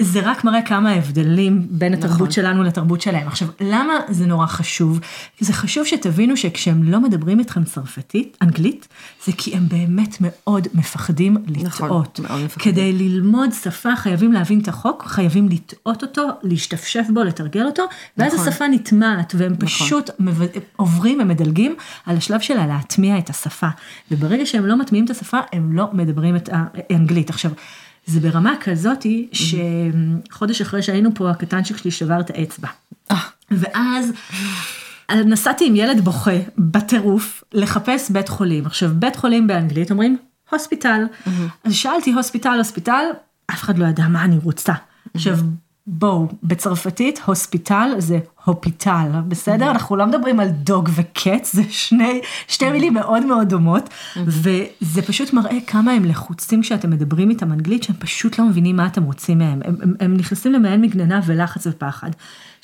זה רק מראה כמה ההבדלים בין התרבות נכון. שלנו לתרבות שלהם. עכשיו, למה זה נורא חשוב? זה חשוב שתבינו שכשהם לא מדברים איתכם צרפתית, אנגלית, זה כי הם באמת מאוד מפחדים נכון, לטעות. מאוד מפחדים. כדי ללמוד שפה חייבים להבין את החוק, חייבים לטעות אותו, להשתפשף בו, לתרגל אותו, ואז נכון. השפה נטמעת, והם פשוט מב... עוברים ומדלגים על השלב שלה להטמיע את השפה. וברגע שהם לא מטמיעים את השפה, הם לא מדברים את האנגלית. עכשיו, זה ברמה כזאתי, שחודש אחרי שהיינו פה, הקטנצ'יק שלי שבר את האצבע. אה, ואז נסעתי עם ילד בוכה בטירוף לחפש בית חולים. עכשיו, בית חולים באנגלית אומרים הוספיטל. אז שאלתי הוספיטל, הוספיטל, אף אחד לא ידע מה אני רוצה. עכשיו, בואו, בצרפתית הוספיטל זה הופיטל, בסדר? אנחנו לא מדברים על דוג וקץ, זה שני, שתי מילים מאוד מאוד דומות, וזה פשוט מראה כמה הם לחוצים כשאתם מדברים איתם אנגלית, שהם פשוט לא מבינים מה אתם רוצים מהם. הם, הם, הם נכנסים למעין מגננה ולחץ ופחד.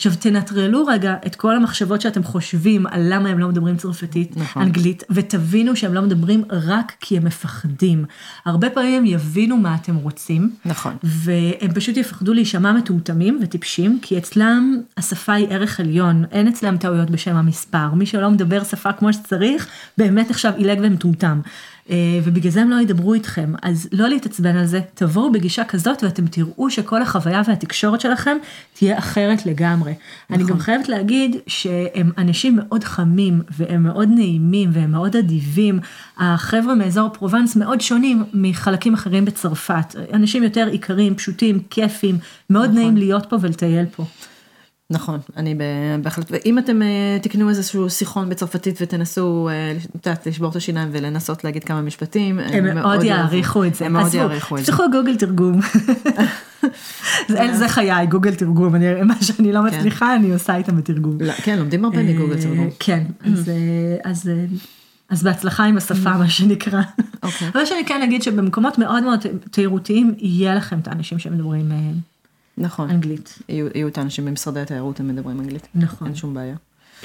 עכשיו תנטרלו רגע את כל המחשבות שאתם חושבים על למה הם לא מדברים צרפתית, נכון. אנגלית, ותבינו שהם לא מדברים רק כי הם מפחדים. הרבה פעמים הם יבינו מה אתם רוצים. נכון. והם פשוט יפחדו להישמע מטומטמים וטיפשים, כי אצלם השפה היא ערך עליון, אין אצלם טעויות בשם המספר. מי שלא מדבר שפה כמו שצריך, באמת עכשיו עילג ומטומטם. אה, ובגלל זה הם לא ידברו איתכם. אז לא להתעצבן על זה, תבואו בגישה כזאת ואתם תראו שכל החוויה והתקשורת שלכם תהיה אחרת לגמרי. אני גם חייבת להגיד שהם אנשים מאוד חמים והם מאוד נעימים והם מאוד אדיבים. החבר'ה מאזור פרובנס מאוד שונים מחלקים אחרים בצרפת. אנשים יותר עיקרים, פשוטים, כיפים, מאוד נעים להיות פה ולטייל פה. נכון, אני בהחלט, ואם אתם אה, תקנו איזשהו שיחון בצרפתית ותנסו, אה, את יודעת, לשבור את השיניים ולנסות להגיד כמה משפטים, הם מאוד יעריכו את זה. הם מאוד יעריכו את זה. תפתחו גוגל תרגום. [LAUGHS] זה חיי, גוגל תרגום. מה שאני לא מצליחה, אני עושה איתם בתרגום. לא, כן, לומדים הרבה מגוגל אה, תרגום. כן, אז, אז, בהצלחה עם השפה, מה שנקרא. אוקיי. אבל שאני כן אגיד שבמקומות מאוד מאוד תיירותיים, יהיה לכם את האנשים שמדברים נכון, אנגלית. יהיו יהיו את האנשים במשרדי התיירות, הם מדברים אנגלית. נכון. אין שום בעיה.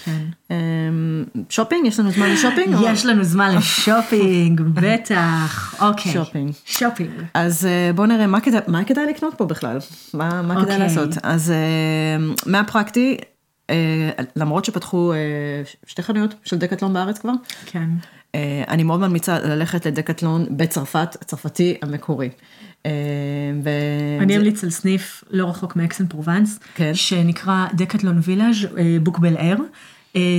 כן. אמ, שופינג? יש לנו זמן לשופינג? יש לנו זמן לשופינג, בטח. אוקיי. שופינג. שופינג. אז אה, בואו נראה מה כדאי, מה כדאי לקנות פה בכלל, מה, מה כדאי אוקיי. לעשות. אז אה, מהפרקטי, אה, למרות שפתחו שתי חנויות של דקטלון בארץ כבר, כן. אני מאוד ממליצה ללכת לדקטלון בצרפת, הצרפתי המקורי. אה, ו... אני אמליץ על סניף לא רחוק מאקסן פרובנס, כן. שנקרא דקטלון וילאז' בוק בל אר.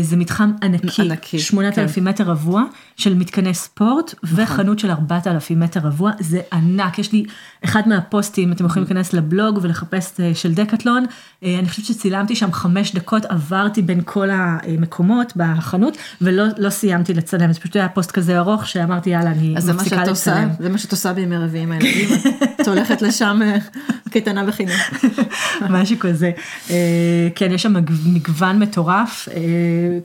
זה מתחם ענקי, ענקי, 8,000 מטר רבוע של מתקני ספורט נכון. וחנות של 4,000 מטר רבוע, זה ענק, יש לי אחד מהפוסטים, אתם יכולים להיכנס לבלוג ולחפש אה, של דקטלון, אה, אני חושבת שצילמתי שם חמש דקות, עברתי בין כל המקומות בחנות ולא לא סיימתי לצלם, זה פשוט היה פוסט כזה ארוך שאמרתי יאללה אני מפסיקה שאת עושה, לצלם. זה מה שאת עושה בימי רביעי עם הילדים, [LAUGHS] את הולכת לשם אה, קייטנה בחינוך. [LAUGHS] משהו כזה. אה, כן, יש שם מג- מגוון מטורף, אה,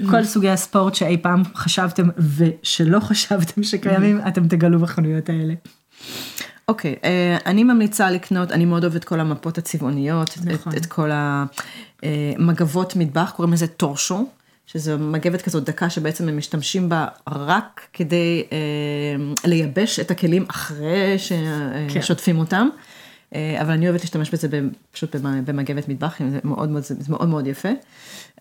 כל סוגי הספורט שאי פעם חשבתם ושלא חשבתם שקיימים, אתם תגלו בחנויות האלה. אוקיי, אה, אני ממליצה לקנות, אני מאוד אוהבת כל המפות הצבעוניות, נכון. את, את כל המגבות מטבח, קוראים לזה טורשו, שזו מגבת כזאת דקה שבעצם הם משתמשים בה רק כדי אה, לייבש את הכלים אחרי כן. ששוטפים אותם. אה, אבל אני אוהבת להשתמש בזה פשוט במ- במגבת מטבח, זה מאוד מאוד, זה מאוד, מאוד יפה.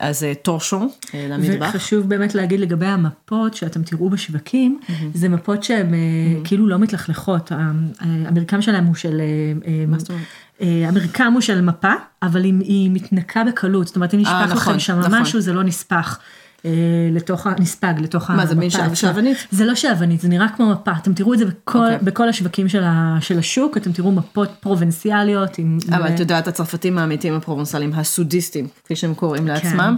אז אה, טורשו אה, למטבח. וחשוב באמת להגיד לגבי המפות שאתם תראו בשווקים, זה מפות שהן אה, כאילו לא מתלכלכות, המרקם שלהם הוא של, אה, זאת אומרת? המרקם הוא של מפה, אבל היא, מתנקה בקלות, זאת אומרת אם נשפך לכם נכון, שם נכון. משהו זה לא נספח. אה, לתוך, נספג לתוך מה, זה מין המפה. שעוונית? זה לא שעוונית, זה נראה כמו מפה, אתם תראו את זה בכל, אוקיי. בכל השווקים של, ה, של השוק, אתם תראו מפות פרובנציאליות. עם, אבל עם- את יודעת, הצרפתים האמיתיים הפרובנסליים, הסודיסטים, כפי שהם קוראים לעצמם,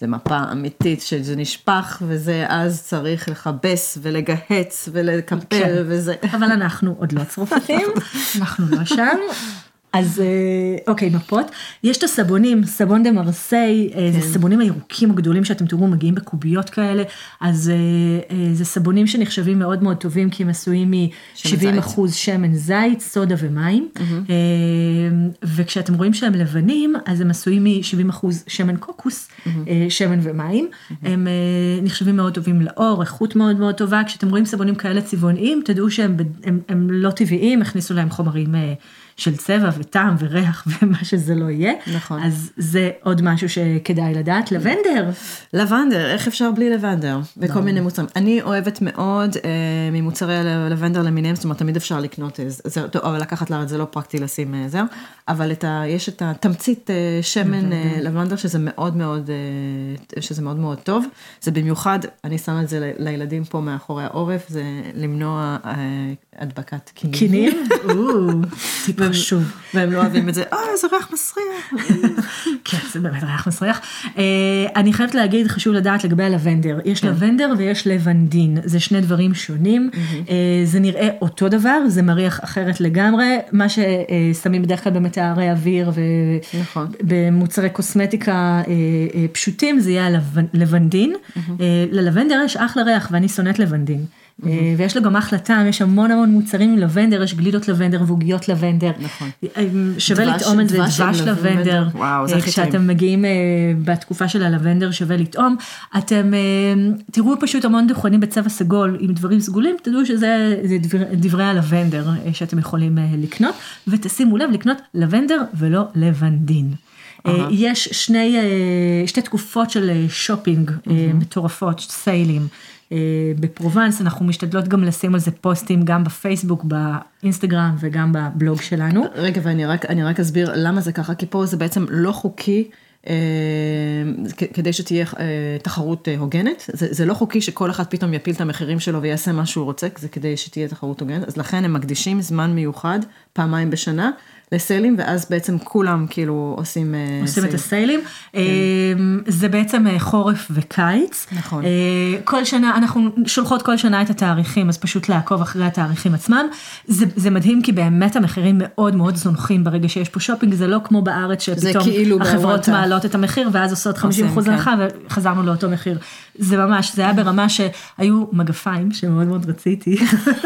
זה מפה אמיתית שזה נשפך, וזה אז צריך לכבס ולגהץ ולקפל כן. וזה. אבל אנחנו עוד לא צרפתים, [LAUGHS] אנחנו לא שם. אז אה, אוקיי, מפות. יש את הסבונים, סבון דה מרסיי, אה, זה סבונים הירוקים הגדולים שאתם תראו מגיעים בקוביות כאלה, אז אה, זה סבונים שנחשבים מאוד מאוד טובים כי הם עשויים שמן מ-70 זית. אחוז שמן זית, סודה ומים, אה, וכשאתם רואים שהם לבנים, אז הם עשויים מ-70 אחוז שמן קוקוס, אה, שמן ומים, הם אה, נחשבים מאוד טובים לאור, איכות מאוד מאוד טובה, כשאתם רואים סבונים כאלה צבעוניים, תדעו שהם הם, הם לא טבעיים, הכניסו להם חומרים של צבע וטעם וריח [LAUGHS] ומה שזה לא יהיה. נכון. אז זה עוד משהו שכדאי לדעת. לבנדר, לבנדר, איך אפשר בלי לבנדר? וכל מיני מוצרים. אני אוהבת מאוד אה, ממוצרי הלבנדר למיניהם, זאת אומרת, תמיד אפשר לקנות, אה, זה, טוב, אבל לקחת לארץ זה לא פרקטי לשים אה, זהו, אבל את ה, יש את התמצית אה, שמן אה, לבנדר, שזה מאוד מאוד, אה, שזה מאוד מאוד טוב. זה במיוחד, אני שמה את זה לילדים פה מאחורי העורף, זה למנוע אה, הדבקת קינים. קינים, טיפ חשוב. והם לא אוהבים את זה, אה, איזה ריח מסריח. [LAUGHS] כן, זה באמת ריח מסריח. אה, אני חייבת להגיד, חשוב לדעת לגבי הלבנדר. יש לבנדר ויש לבנדין, זה שני דברים שונים. אה, זה נראה אותו דבר, זה מריח אחרת לגמרי. מה ששמים בדרך כלל במטהרי אוויר נכון. ובמוצרי קוסמטיקה אה, פשוטים, זה יהיה הלבנ- לבנדין. אה, ללבנדר יש אחלה ריח, ואני שונאת לבנדין. אה, ויש לו גם אחלה טעם, יש המון המון מוצרים עם לבנדר, יש גלידות לבנדר ועוגיות לבנדר. נכון. אה, שווה דבש- לטעום את זה, דבש דבש לבנדר. וואו, זה אה, הכי טעים. כשאתם מגיעים בתקופה של הלבנדר שווה לטעום, אתם תראו פשוט המון דוכנים בצבע סגול עם דברים סגולים, תדעו שזה זה דבר, דברי הלבנדר שאתם יכולים לקנות, ותשימו לב לקנות לבנדר ולא לבנדין. אה, יש שני, שתי תקופות של שופינג אה, מטורפות, סיילים. אה, בפרובנס, אנחנו משתדלות גם לשים על זה פוסטים גם בפייסבוק, באינסטגרם וגם בבלוג שלנו. רגע, ואני רק, רק אסביר למה זה ככה, כי פה זה בעצם לא חוקי. אה, כדי שתהיה אה, תחרות הוגנת, זה, זה לא חוקי שכל אחד פתאום יפיל את המחירים שלו ויעשה מה שהוא רוצה, זה כדי שתהיה תחרות הוגנת, אז לכן הם מקדישים זמן מיוחד, פעמיים בשנה, לסיילים, ואז בעצם כולם כאילו עושים, אה, עושים את סייל. הסיילים. זה בעצם אה, חורף וקיץ. נכון. אה, כל שנה, אנחנו שולחות כל שנה את התאריכים, אז פשוט לעקוב אחרי התאריכים עצמם. זה, זה מדהים כי באמת המחירים מאוד מאוד זונחים ברגע שיש פה שופינג, זה לא כמו בארץ שפתאום כאילו החברות. מעלות את המחיר ואז עושות 50 אחוז כן. הנחה וחזרנו לאותו מחיר. זה ממש, זה היה ברמה שהיו מגפיים שמאוד מאוד רציתי,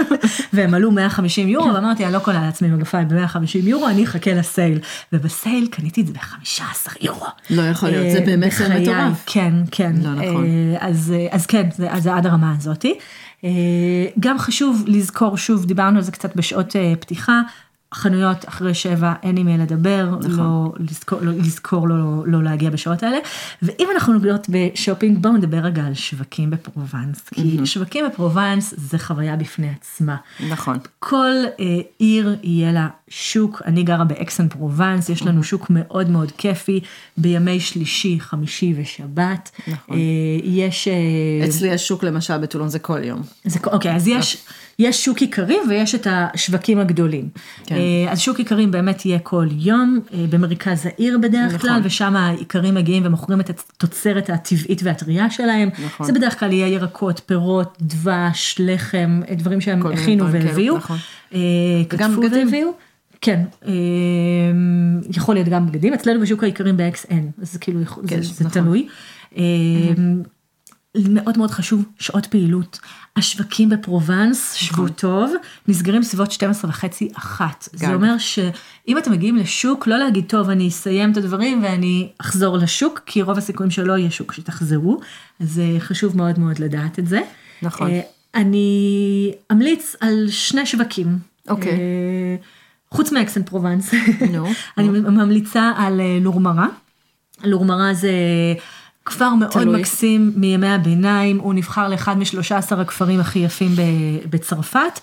[LAUGHS] והם עלו 150 יורו, ואמרתי, אני לא קונה לעצמי מגפיים ב-150 יורו, אני אחכה לסייל. ובסייל קניתי את זה ב-15 יורו. לא יכול להיות, זה אה, באמת סייל בחיי. מטורף. כן, כן. לא נכון. אה, אז, אה, אז כן, זה, אז זה עד הרמה הזאתי. גם חשוב לזכור, שוב, דיברנו על זה קצת בשעות פתיחה, חנויות אחרי שבע, אין עם מי לדבר, נכון. לא לזכור, לא, לזכור לא, לא להגיע בשעות האלה. ואם אנחנו נוגעות בשופינג, בואו נדבר רגע על שווקים בפרובנס, כי שווקים בפרובנס זה חוויה בפני עצמה. נכון. כל אה, עיר יהיה לה שוק, אני גרה באקס אן פרובנס, יש לנו שוק מאוד מאוד כיפי בימי שלישי, חמישי ושבת. נכון. אה, יש... אה, אצלי השוק למשל בטולון זה כל יום. זה, אוקיי, אז יש, יש שוק איכרים ויש את השווקים הגדולים. כן. אה, אז שוק איכרים באמת יהיה כל יום, אה, במרכז העיר בדרך נכון. כלל, ושם האיכרים מגיעים ומוכרים את התוצרת הטבעית והטריה שלהם. נכון. זה בדרך כלל יהיה ירקות, פירות, דבש, לחם, אה, דברים שהם הכינו כאלו, והביאו. נכון. בגדים. והביאו. כן, יכול להיות גם בגדים, אצלנו בשוק האיכרים ב-XN, אז זה כאילו, כן, זה, זה נכון. תלוי. אה, מאוד מאוד חשוב, שעות פעילות. השווקים בפרובנס, שבו טוב, נסגרים סביבות 12 וחצי, אחת. זה. אומר שאם אתם מגיעים לשוק, לא להגיד, טוב, אני אסיים את הדברים ואני אחזור לשוק, כי רוב הסיכויים שלא יהיה שוק שתחזרו, אז זה חשוב מאוד מאוד לדעת את זה. נכון. אה, אני אמליץ על שני שווקים. אוקיי. אה, חוץ מאקסן פרובנס, נו, [LAUGHS] אני ממליצה על אה, לורמרה. לורמרה זה כפר מאוד תלוי. מקסים מימי הביניים, הוא נבחר לאחד משלושה עשר הכפרים הכי יפים בצרפת.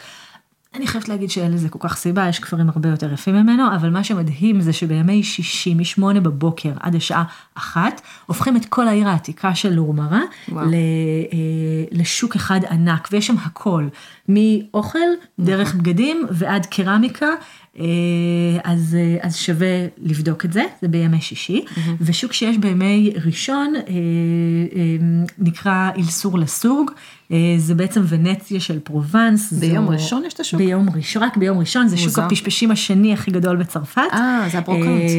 אני חייבת להגיד שאין לזה כל כך סיבה, יש כפרים הרבה יותר יפים ממנו, אבל מה שמדהים זה שבימי שישי, משמונה בבוקר עד השעה אחת, הופכים את כל העיר העתיקה של לורמרה. ל- אה, לשוק אחד ענק, ויש שם הכל, מאוכל, דרך בגדים ועד קרמיקה. אז, אז שווה לבדוק את זה, זה בימי שישי. ושוק שיש בימי ראשון נקרא אילסור לסוג. זה בעצם ונציה של פרובנס. ביום זו... ראשון יש את השוק? ביום ראשון, רק ביום ראשון, זה שוק הפשפשים השני הכי גדול בצרפת. אה, זה הברוקנט.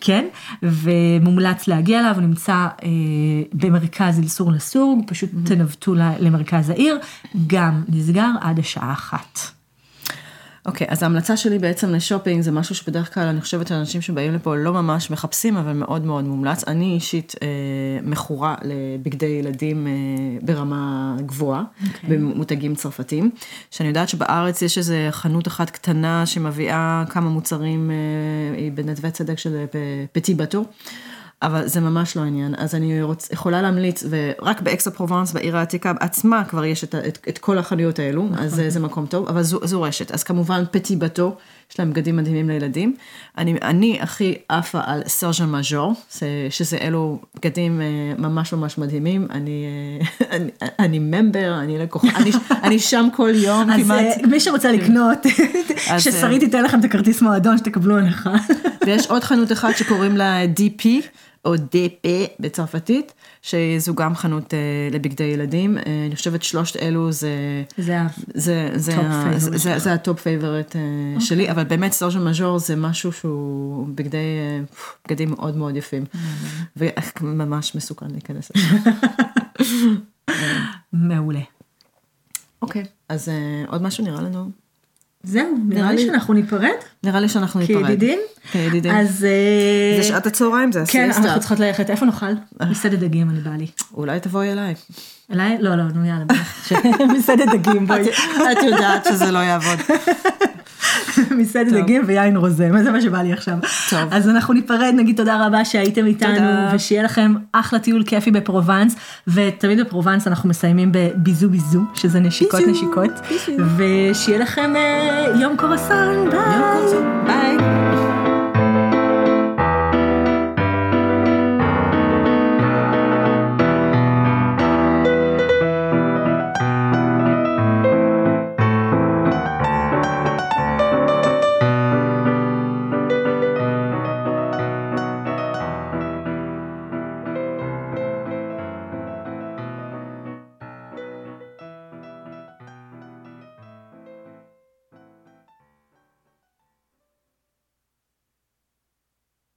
כן, ומומלץ להגיע אליו, הוא נמצא אה, במרכז אילסור לסוג, פשוט mm-hmm. תנווטו למרכז העיר, גם נסגר עד השעה אחת. אוקיי, okay, אז ההמלצה שלי בעצם לשופינג זה משהו שבדרך כלל אני חושבת שאנשים שבאים לפה לא ממש מחפשים, אבל מאוד מאוד מומלץ. אני אישית אה, מכורה לבגדי ילדים אה, ברמה גבוהה, okay. אוקיי. במותגים צרפתיים, שאני יודעת שבארץ יש איזה חנות אחת קטנה שמביאה כמה מוצרים, אה, היא בנתווי צדק של אה, פטי בטו. אבל זה ממש לא העניין, אז אני רוצ, יכולה להמליץ, ורק באקס אן פרובנס, בעיר העתיקה עצמה, כבר יש את, את, את כל החנויות האלו, נכון. אז זה מקום טוב, אבל זו, זו רשת. אז כמובן Petit Bateau, יש להם בגדים מדהימים לילדים. אני, אני הכי עפה על Sergent Major, שזה אלו בגדים אה, ממש ממש מדהימים. אני, אה, [LAUGHS] אני, אני member, אני לקוחה, אני, אני שם כל יום אז כמעט. אז מי שרוצה לקנות, ששרית תיתן לכם את הכרטיס מועדון שתקבלו הנחה. ויש עוד חנות אחת שקוראים לה DP. או DP בצרפתית, שזו גם חנות אה, לבגדי ילדים. אה, אני חושבת שלושת אלו זה... זה ה top favorite אה, שלי, אבל באמת Sergent Major זה משהו שהוא בגדי, בגדים מאוד מאוד יפים. וממש מסוכן להיכנס לזה. [LAUGHS] מעולה. אוקיי, אז עוד משהו נראה לנו? זהו, נראה לי שאנחנו ניפרד. נראה לי שאנחנו ניפרד. כידידים? כידידים. אז... זה שעת הצהריים, זה הסיאסטה. כן, אנחנו צריכות ללכת. איפה נאכל? מסעדת דגים, אני באה לי. אולי תבואי אליי. אליי? לא, לא, נו יאללה, [LAUGHS] [LAUGHS] מסעדת דגים, בואי. את יודעת שזה לא יעבוד. [LAUGHS] [LAUGHS] מסעדת דגים ויין רוזה, זה מה שבא לי עכשיו. טוב. אז אנחנו ניפרד, נגיד תודה רבה שהייתם איתנו, תודה. ושיהיה לכם אחלה טיול כיפי בפרובנס, ותמיד בפרובנס אנחנו מסיימים ב bisous bisous, שזה נשיקות bisous, נשיקות, bisous. ושיהיה לכם אה, יום קסום, ביי. יום קסום, ביי.